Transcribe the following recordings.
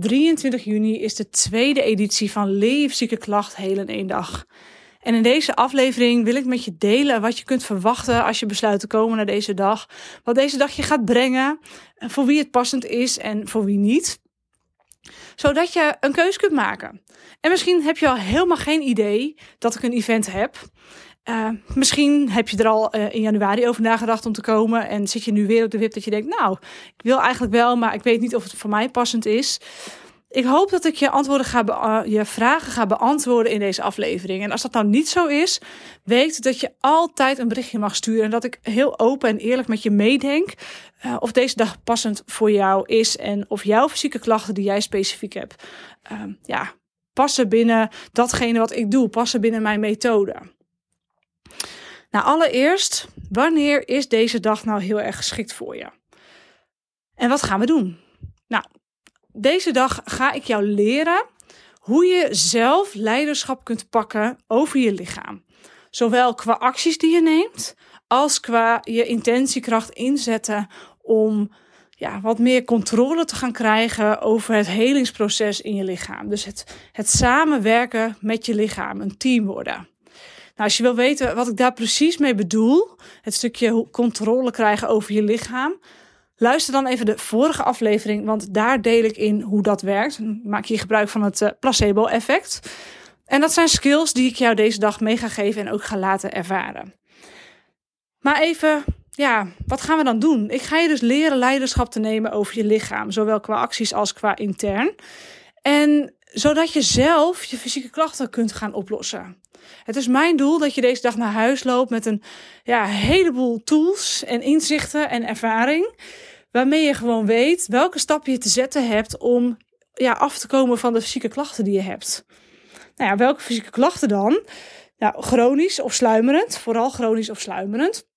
23 juni is de tweede editie van Leef zieke klacht heel in één dag. En in deze aflevering wil ik met je delen wat je kunt verwachten als je besluit te komen naar deze dag. Wat deze dag je gaat brengen, voor wie het passend is en voor wie niet. Zodat je een keuze kunt maken. En misschien heb je al helemaal geen idee dat ik een event heb. Uh, misschien heb je er al uh, in januari over nagedacht om te komen en zit je nu weer op de wip dat je denkt, nou, ik wil eigenlijk wel, maar ik weet niet of het voor mij passend is. Ik hoop dat ik je, antwoorden ga uh, je vragen ga beantwoorden in deze aflevering. En als dat nou niet zo is, weet dat je altijd een berichtje mag sturen. En dat ik heel open en eerlijk met je meedenk of deze dag passend voor jou is. En of jouw fysieke klachten die jij specifiek hebt, ja, passen binnen datgene wat ik doe, passen binnen mijn methode. Nou, allereerst, wanneer is deze dag nou heel erg geschikt voor je? En wat gaan we doen? Nou, deze dag ga ik jou leren hoe je zelf leiderschap kunt pakken over je lichaam. Zowel qua acties die je neemt, als qua je intentiekracht inzetten om ja, wat meer controle te gaan krijgen over het helingsproces in je lichaam. Dus het, het samenwerken met je lichaam, een team worden. Nou, als je wil weten wat ik daar precies mee bedoel, het stukje controle krijgen over je lichaam, luister dan even de vorige aflevering, want daar deel ik in hoe dat werkt. Maak je gebruik van het eh, placebo-effect. En dat zijn skills die ik jou deze dag mee ga geven en ook ga laten ervaren. Maar even, ja, wat gaan we dan doen? Ik ga je dus leren leiderschap te nemen over je lichaam, zowel qua acties als qua intern. En zodat je zelf je fysieke klachten kunt gaan oplossen. Het is mijn doel dat je deze dag naar huis loopt met een ja, heleboel tools en inzichten en ervaring. Waarmee je gewoon weet welke stappen je te zetten hebt om ja, af te komen van de fysieke klachten die je hebt. Nou ja, welke fysieke klachten dan? Nou, chronisch of sluimerend, vooral chronisch of sluimerend.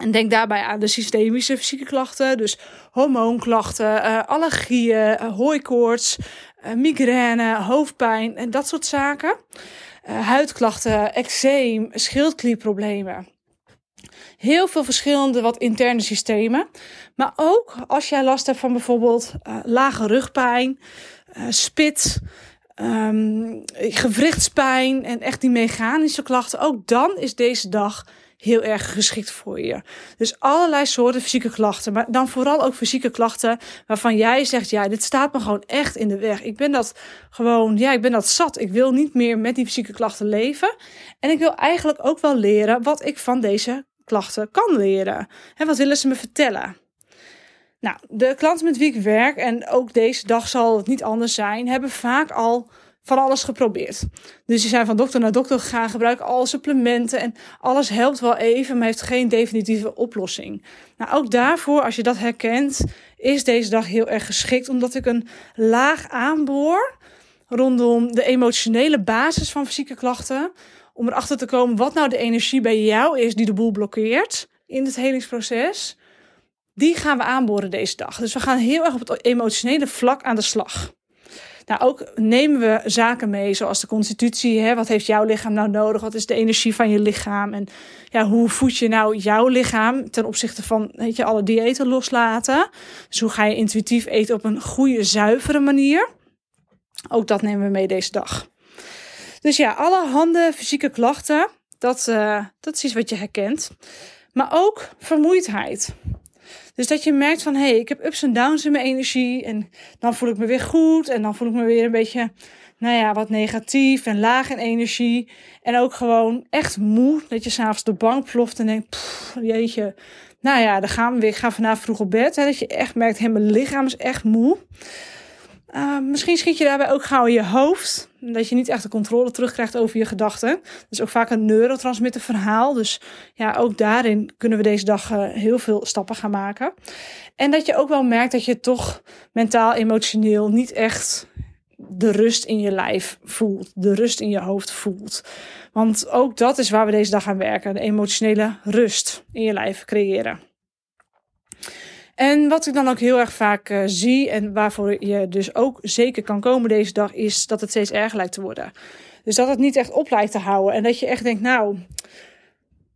En denk daarbij aan de systemische fysieke klachten, dus hormoonklachten, uh, allergieën, uh, hooikoorts, migraine, hoofdpijn en dat soort zaken. huidklachten, eczeem, schildklierproblemen. Heel veel verschillende wat interne systemen. Maar ook als jij last hebt van bijvoorbeeld lage rugpijn, spit, um, gewrichtspijn en echt die mechanische klachten. Ook dan is deze dag heel erg geschikt voor je. Dus allerlei soorten fysieke klachten, maar dan vooral ook fysieke klachten waarvan jij zegt: ja, dit staat me gewoon echt in de weg. Ik ben dat gewoon, ja, ik ben dat zat. Ik wil niet meer met die fysieke klachten leven. En ik wil eigenlijk ook wel leren wat ik van deze klachten kan leren. En wat willen ze me vertellen? Nou, de klanten met wie ik werk, en ook deze dag zal het niet anders zijn, hebben vaak al van alles geprobeerd. Dus die zijn van dokter naar dokter gegaan, gebruiken alle supplementen en alles helpt wel even, maar heeft geen definitieve oplossing. Nou, ook daarvoor, als je dat herkent, is deze dag heel erg geschikt, omdat ik een laag aanboor rondom de emotionele basis van fysieke klachten, om erachter te komen wat nou de energie bij jou is die de boel blokkeert in het helingsproces. Die gaan we aanboren deze dag. Dus we gaan heel erg op het emotionele vlak aan de slag. Nou, ook nemen we zaken mee, zoals de constitutie. Hè? Wat heeft jouw lichaam nou nodig? Wat is de energie van je lichaam? En ja, hoe voed je nou jouw lichaam ten opzichte van weet je, alle diëten loslaten? Dus hoe ga je intuïtief eten op een goede, zuivere manier? Ook dat nemen we mee deze dag. Dus ja, alle handen, fysieke klachten, dat, uh, dat is iets wat je herkent. Maar ook vermoeidheid. Dus dat je merkt van, hé, hey, ik heb ups en downs in mijn energie. En dan voel ik me weer goed. En dan voel ik me weer een beetje, nou ja, wat negatief en laag in energie. En ook gewoon echt moe. Dat je s'avonds de bank ploft en denkt, jeetje. Nou ja, dan gaan we weer. Ik ga vanavond vroeg op bed. Hè, dat je echt merkt, hé, mijn lichaam is echt moe. Uh, misschien schiet je daarbij ook gauw in je hoofd. Dat je niet echt de controle terugkrijgt over je gedachten. Dat is ook vaak een neurotransmitter verhaal. Dus ja, ook daarin kunnen we deze dag uh, heel veel stappen gaan maken. En dat je ook wel merkt dat je toch mentaal, emotioneel niet echt de rust in je lijf voelt. De rust in je hoofd voelt. Want ook dat is waar we deze dag gaan werken. De emotionele rust in je lijf creëren. En wat ik dan ook heel erg vaak uh, zie en waarvoor je dus ook zeker kan komen deze dag, is dat het steeds erger lijkt te worden. Dus dat het niet echt op lijkt te houden. En dat je echt denkt, nou,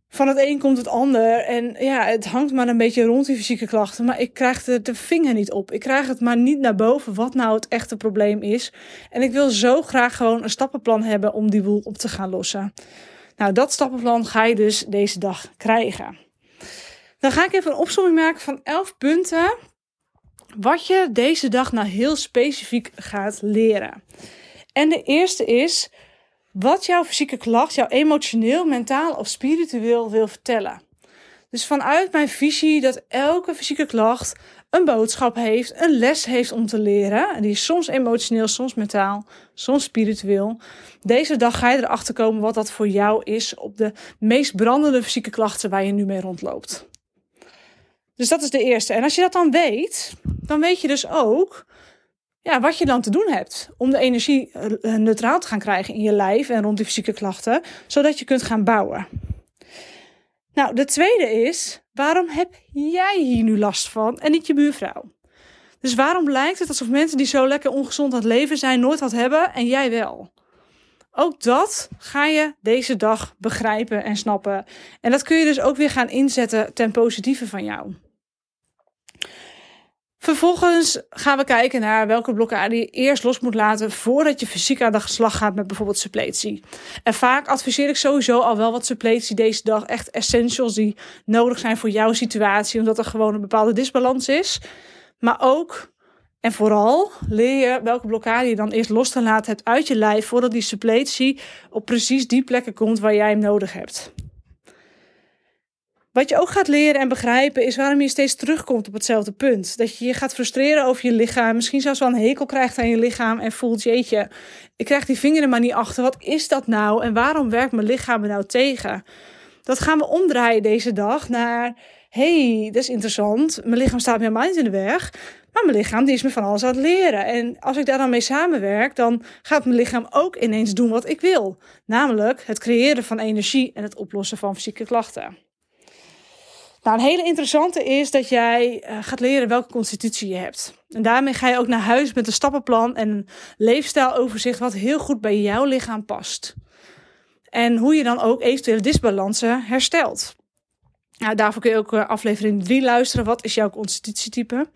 van het een komt het ander. En ja, het hangt maar een beetje rond die fysieke klachten. Maar ik krijg de vinger niet op. Ik krijg het maar niet naar boven wat nou het echte probleem is. En ik wil zo graag gewoon een stappenplan hebben om die boel op te gaan lossen. Nou, dat stappenplan ga je dus deze dag krijgen. Dan ga ik even een opzomming maken van 11 punten. Wat je deze dag nou heel specifiek gaat leren. En de eerste is wat jouw fysieke klacht jou emotioneel, mentaal of spiritueel wil vertellen. Dus vanuit mijn visie dat elke fysieke klacht een boodschap heeft, een les heeft om te leren. En die is soms emotioneel, soms mentaal, soms spiritueel. Deze dag ga je erachter komen wat dat voor jou is op de meest brandende fysieke klachten waar je nu mee rondloopt. Dus dat is de eerste. En als je dat dan weet, dan weet je dus ook ja, wat je dan te doen hebt om de energie eh, neutraal te gaan krijgen in je lijf en rond die fysieke klachten, zodat je kunt gaan bouwen. Nou, de tweede is, waarom heb jij hier nu last van en niet je buurvrouw? Dus waarom lijkt het alsof mensen die zo lekker ongezond aan het leven zijn nooit wat hebben en jij wel? Ook dat ga je deze dag begrijpen en snappen. En dat kun je dus ook weer gaan inzetten ten positieve van jou. Vervolgens gaan we kijken naar welke blokkade je eerst los moet laten voordat je fysiek aan de slag gaat met bijvoorbeeld suppletie. En vaak adviseer ik sowieso al wel wat suppletie deze dag, echt essentials die nodig zijn voor jouw situatie, omdat er gewoon een bepaalde disbalans is. Maar ook en vooral leer je welke blokkade je dan eerst los te laten hebt uit je lijf voordat die suppletie op precies die plekken komt waar jij hem nodig hebt. Wat je ook gaat leren en begrijpen is waarom je steeds terugkomt op hetzelfde punt. Dat je je gaat frustreren over je lichaam, misschien zelfs wel een hekel krijgt aan je lichaam en voelt, jeetje, ik krijg die vinger er maar niet achter. Wat is dat nou en waarom werkt mijn lichaam me nou tegen? Dat gaan we omdraaien deze dag naar, hey, dat is interessant, mijn lichaam staat mijn mind in de weg. Maar mijn lichaam die is me van alles aan het leren. En als ik daar dan mee samenwerk, dan gaat mijn lichaam ook ineens doen wat ik wil. Namelijk het creëren van energie en het oplossen van fysieke klachten. Nou, een hele interessante is dat jij uh, gaat leren welke constitutie je hebt. En daarmee ga je ook naar huis met een stappenplan en een leefstijloverzicht wat heel goed bij jouw lichaam past. En hoe je dan ook eventuele disbalansen herstelt. Nou, daarvoor kun je ook uh, aflevering 3 luisteren. Wat is jouw constitutietype?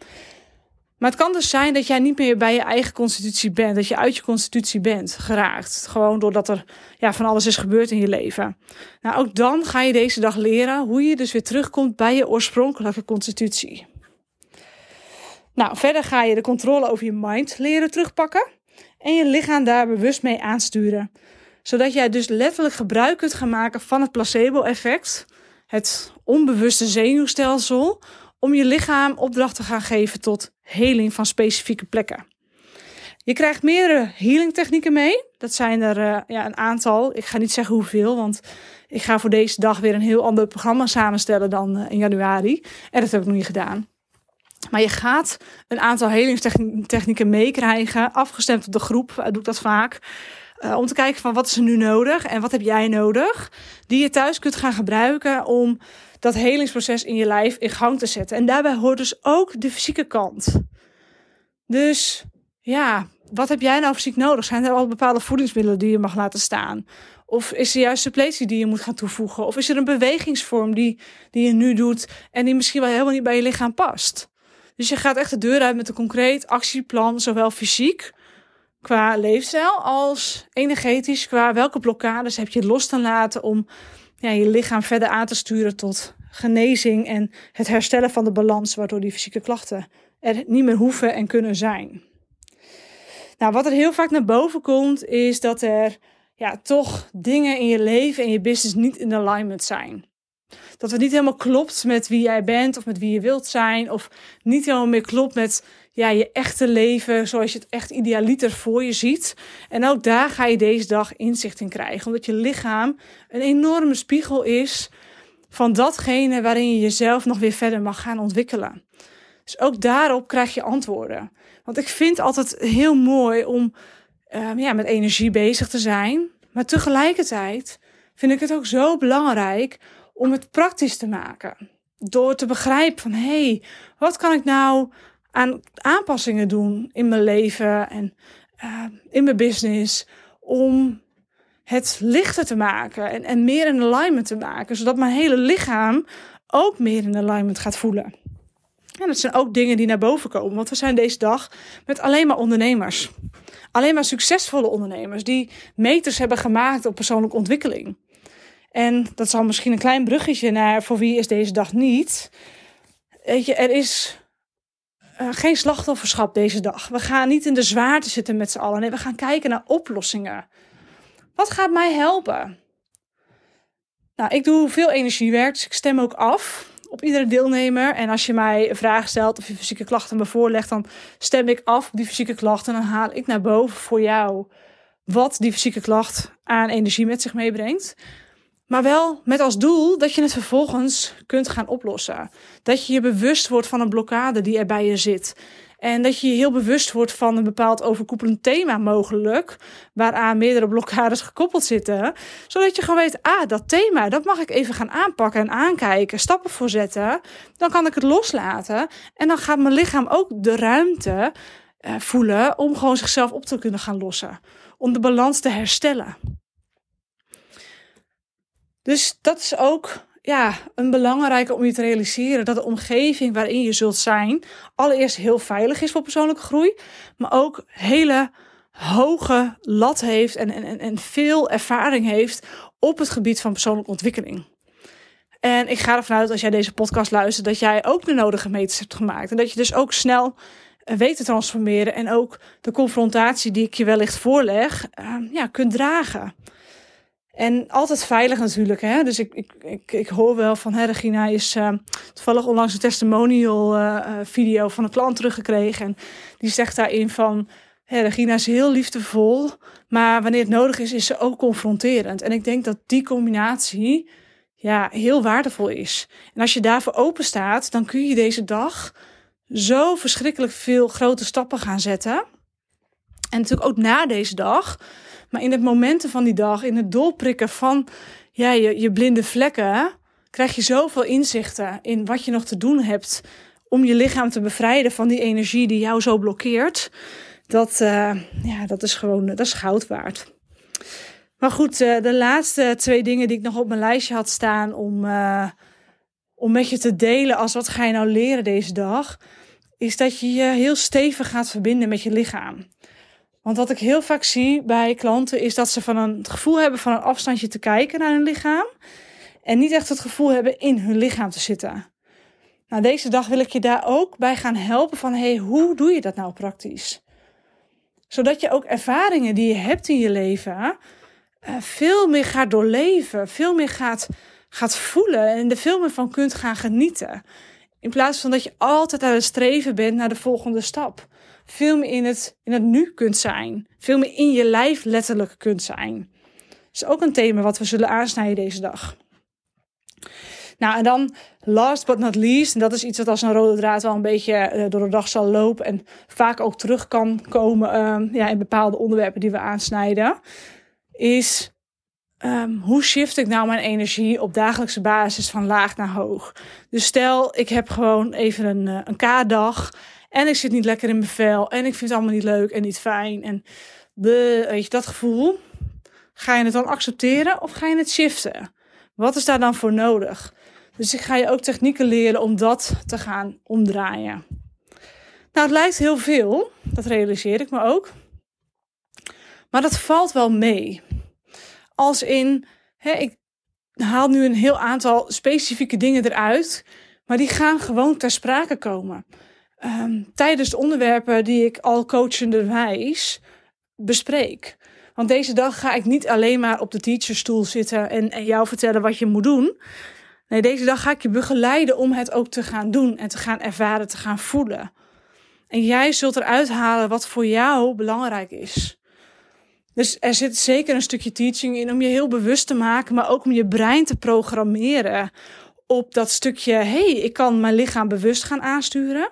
Maar het kan dus zijn dat jij niet meer bij je eigen constitutie bent. Dat je uit je constitutie bent geraakt. Gewoon doordat er ja, van alles is gebeurd in je leven. Nou, ook dan ga je deze dag leren hoe je dus weer terugkomt bij je oorspronkelijke constitutie. Nou, verder ga je de controle over je mind leren terugpakken. En je lichaam daar bewust mee aansturen. Zodat jij dus letterlijk gebruik kunt gaan maken van het placebo-effect. Het onbewuste zenuwstelsel om je lichaam opdracht te gaan geven tot heling van specifieke plekken. Je krijgt meerdere healing technieken mee. Dat zijn er uh, ja, een aantal. Ik ga niet zeggen hoeveel, want ik ga voor deze dag weer een heel ander programma samenstellen dan uh, in januari. En dat heb ik nog niet gedaan. Maar je gaat een aantal helingstechnieken meekrijgen, afgestemd op de groep, uh, doe ik dat vaak. om te kijken van wat is er nu nodig en wat heb jij nodig, die je thuis kunt gaan gebruiken om dat helingsproces in je lijf in gang te zetten. En daarbij hoort dus ook de fysieke kant. Dus ja, wat heb jij nou fysiek nodig? Zijn er al bepaalde voedingsmiddelen die je mag laten staan? Of is er juist suppletie die je moet gaan toevoegen? Of is er een bewegingsvorm die, die je nu doet en die misschien wel helemaal niet bij je lichaam past? Dus je gaat echt de deur uit met een concreet actieplan, zowel fysiek qua leefstijl als energetisch qua welke blokkades heb je los te laten om ja, je lichaam verder aan te sturen tot genezing en het herstellen van de balans, waardoor die fysieke klachten er niet meer hoeven en kunnen zijn. Nou, wat er heel vaak naar boven komt, is dat er ja, toch dingen in je leven en je business niet in alignment zijn. Dat het niet helemaal klopt met wie jij bent of met wie je wilt zijn, of niet helemaal meer klopt met ja, je echte leven zoals je het echt idealiter voor je ziet. En ook daar ga je deze dag inzicht in krijgen, omdat je lichaam een enorme spiegel is van datgene waarin je jezelf nog weer verder mag gaan ontwikkelen. Dus ook daarop krijg je antwoorden. Want ik vind altijd heel mooi om um, ja, met energie bezig te zijn. Maar tegelijkertijd vind ik het ook zo belangrijk om het praktisch te maken. Door te begrijpen van hé, hey, wat kan ik nou aan aanpassingen doen in mijn leven en uh, in mijn business om het lichter te maken en, en meer in alignment te maken, zodat mijn hele lichaam ook meer in alignment gaat voelen. En dat zijn ook dingen die naar boven komen, want we zijn deze dag met alleen maar ondernemers. Alleen maar succesvolle ondernemers die meters hebben gemaakt op persoonlijke ontwikkeling. En dat zal misschien een klein bruggetje naar voor wie is deze dag niet. Weet je, er is uh, geen slachtofferschap deze dag. We gaan niet in de zwaarte zitten met z'n allen. Nee, we gaan kijken naar oplossingen. Wat gaat mij helpen? Nou, ik doe veel energiewerk, dus ik stem ook af op iedere deelnemer. En als je mij een vraag stelt of je fysieke klachten me voorlegt, dan stem ik af op die fysieke klachten en dan haal ik naar boven voor jou wat die fysieke klacht aan energie met zich meebrengt. Maar wel met als doel dat je het vervolgens kunt gaan oplossen. Dat je je bewust wordt van een blokkade die er bij je zit. En dat je je heel bewust wordt van een bepaald overkoepelend thema mogelijk, waaraan meerdere blokkades gekoppeld zitten. Zodat je gewoon weet, ah, dat thema, dat mag ik even gaan aanpakken en aankijken, stappen voor zetten. Dan kan ik het loslaten en dan gaat mijn lichaam ook de ruimte uh, voelen om gewoon zichzelf op te kunnen gaan lossen. Om de balans te herstellen. Dus dat is ook ja, een belangrijke om je te realiseren dat de omgeving waarin je zult zijn, allereerst heel veilig is voor persoonlijke groei, maar ook hele hoge lat heeft en, en, en veel ervaring heeft op het gebied van persoonlijke ontwikkeling. En ik ga ervan uit als jij deze podcast luistert, dat jij ook de nodige meters hebt gemaakt. En dat je dus ook snel weet te transformeren en ook de confrontatie die ik je wellicht voorleg, uh, ja, kunt dragen. En altijd veilig natuurlijk. Hè? Dus ik, ik, ik, ik hoor wel van hè, Regina is uh, toevallig onlangs een testimonial uh, video van een klant teruggekregen. En die zegt daarin van hè, Regina is heel liefdevol. Maar wanneer het nodig is, is ze ook confronterend. En ik denk dat die combinatie ja, heel waardevol is. En als je daarvoor open staat, dan kun je deze dag zo verschrikkelijk veel grote stappen gaan zetten. En natuurlijk ook na deze dag maar in het momenten van die dag, in het doorprikken van ja, je, je blinde vlekken, krijg je zoveel inzichten in wat je nog te doen hebt om je lichaam te bevrijden van die energie die jou zo blokkeert. Dat, uh, ja, dat is gewoon dat is goud waard. Maar goed, uh, de laatste twee dingen die ik nog op mijn lijstje had staan om, om met je te delen als wat ga je nou leren deze dag, is dat je je heel stevig gaat verbinden met je lichaam. Want wat ik heel vaak zie bij klanten is dat ze van een, het gevoel hebben van een afstandje te kijken naar hun lichaam. En niet echt het gevoel hebben in hun lichaam te zitten. Nou, deze dag wil ik je daar ook bij gaan helpen van hey, hoe doe je dat nou praktisch? Zodat je ook ervaringen die je hebt in je leven uh, veel meer gaat doorleven, veel meer gaat, gaat voelen en er veel meer van kunt gaan genieten. In plaats van dat je altijd aan het streven bent naar de volgende stap veel meer in het, in het nu kunt zijn. Veel meer in je lijf letterlijk kunt zijn. Dat is ook een thema wat we zullen aansnijden deze dag. Nou, en dan last but not least, en dat is iets wat als een rode draad wel een beetje uh, door de dag zal lopen en vaak ook terug kan komen uh, ja, in bepaalde onderwerpen die we aansnijden, is um, hoe shift ik nou mijn energie op dagelijkse basis van laag naar hoog? Dus stel, ik heb gewoon even een, uh, een K-dag en ik zit niet lekker in mijn vel. En ik vind het allemaal niet leuk en niet fijn. En de, weet je, dat gevoel. Ga je het dan accepteren of ga je het shiften? Wat is daar dan voor nodig? Dus ik ga je ook technieken leren om dat te gaan omdraaien. Nou, het lijkt heel veel. Dat realiseer ik me ook. Maar dat valt wel mee. Als in, hè, ik haal nu een heel aantal specifieke dingen eruit. Maar die gaan gewoon ter sprake komen um, tijdens de onderwerpen die ik al coachenderwijs bespreek. Want deze dag ga ik niet alleen maar op de teacherstoel zitten en, en jou vertellen wat je moet doen. Nee, deze dag ga ik je begeleiden om het ook te gaan doen en te gaan ervaren, te gaan voelen. En jij zult eruit halen wat voor jou belangrijk is. Dus er zit zeker een stukje teaching in om je heel bewust te maken, maar ook om je brein te programmeren op dat stukje: hey, ik kan mijn lichaam bewust gaan aansturen.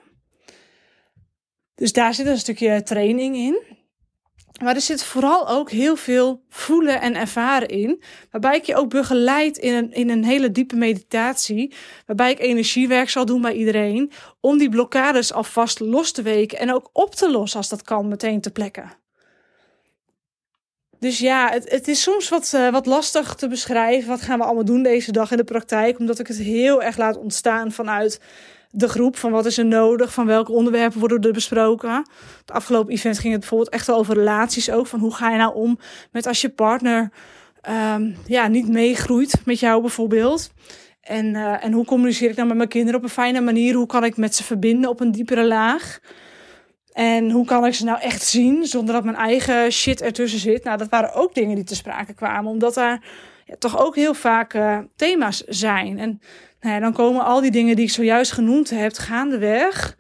Dus daar zit een stukje training in. Maar er zit vooral ook heel veel voelen en ervaren in. Waarbij ik je ook begeleid in een, in een hele diepe meditatie. Waarbij ik energiewerk zal doen bij iedereen. Om die blokkades alvast los te weken. En ook op te lossen als dat kan meteen te plekken. Dus ja, het, het is soms wat, uh, wat lastig te beschrijven. Wat gaan we allemaal doen deze dag in de praktijk? Omdat ik het heel erg laat ontstaan vanuit de groep. Van wat is er nodig? Van welke onderwerpen worden er besproken? Het afgelopen event ging het bijvoorbeeld echt over relaties ook. Van hoe ga je nou om met als je partner um, ja, niet meegroeit met jou bijvoorbeeld. En, uh, en hoe communiceer ik dan met mijn kinderen op een fijne manier? Hoe kan ik met ze verbinden op een diepere laag? En hoe kan ik ze nou echt zien zonder dat mijn eigen shit ertussen zit? Nou, dat waren ook dingen die te sprake kwamen, omdat daar ja, toch ook heel vaak uh, thema's zijn. En nou ja, dan komen al die dingen die ik zojuist genoemd heb, gaandeweg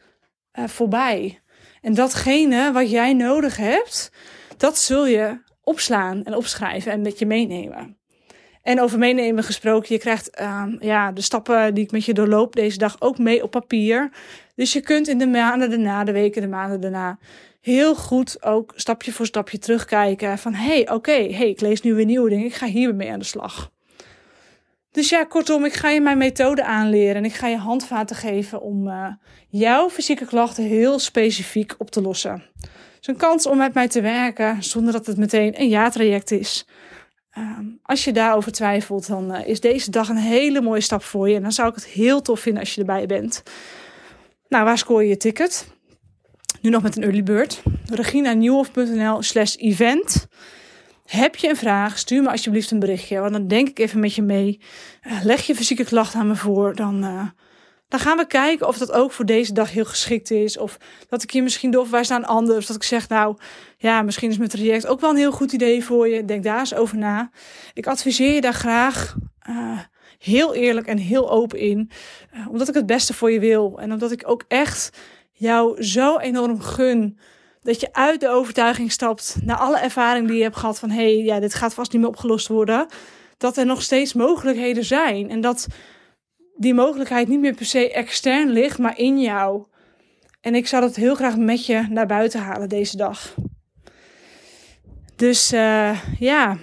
uh, voorbij. En datgene wat jij nodig hebt, dat zul je opslaan en opschrijven en met je meenemen. En over meenemen gesproken, je krijgt uh, ja, de stappen die ik met je doorloop deze dag ook mee op papier. Dus je kunt in de maanden daarna, de weken, de maanden daarna, heel goed ook stapje voor stapje terugkijken. Van hey, oké, hey, ik lees nu weer nieuwe dingen, ik ga hier mee aan de slag. Dus ja, kortom, ik ga je mijn methode aanleren en ik ga je handvaten geven om uh, jouw fysieke klachten heel specifiek op te lossen. Het is een kans om met mij te werken zonder dat het meteen een jaartraject is. Um, als je daarover twijfelt, dan uh, is deze dag een hele mooie stap voor je. En dan zou ik het heel tof vinden als je erbij bent. Nou, waar scoor je je ticket? Nu nog met een early bird. reginanieuwhof.nl slash event. Heb je een vraag, stuur me alsjeblieft een berichtje. Want dan denk ik even met je mee. Uh, leg je fysieke klachten aan me voor. Dan, uh, dan gaan we kijken of dat ook voor deze dag heel geschikt is. Of dat ik je misschien doorverwijs naar een ander. Of dat ik zeg, nou ja, misschien is mijn traject ook wel een heel goed idee voor je. Denk daar eens over na. Ik adviseer je daar graag uh, heel eerlijk en heel open in. Omdat ik het beste voor je wil. En omdat ik ook echt jou zo enorm gun. Dat je uit de overtuiging stapt. Na alle ervaring die je hebt gehad. Van hé, hey, ja, dit gaat vast niet meer opgelost worden. Dat er nog steeds mogelijkheden zijn. En dat die mogelijkheid niet meer per se extern ligt, maar in jou. En ik zou dat heel graag met je naar buiten halen deze dag. Dus uh, ja,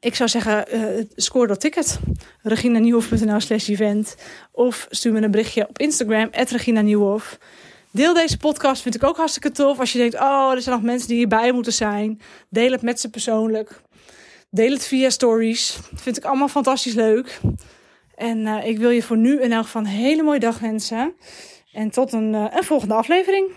ik zou zeggen, uh, score dat ticket. reginanieuwhof.nl slash event. Of stuur me een berichtje op Instagram, Regina Nieuwhof. Deel deze podcast, vind ik ook hartstikke tof. Als je denkt, oh, er zijn nog mensen die hierbij moeten zijn. Deel het met ze persoonlijk. Deel het via stories. Vind ik allemaal fantastisch leuk. En uh, ik wil je voor nu in elk geval een hele mooie dag wensen. En tot een, uh, een volgende aflevering.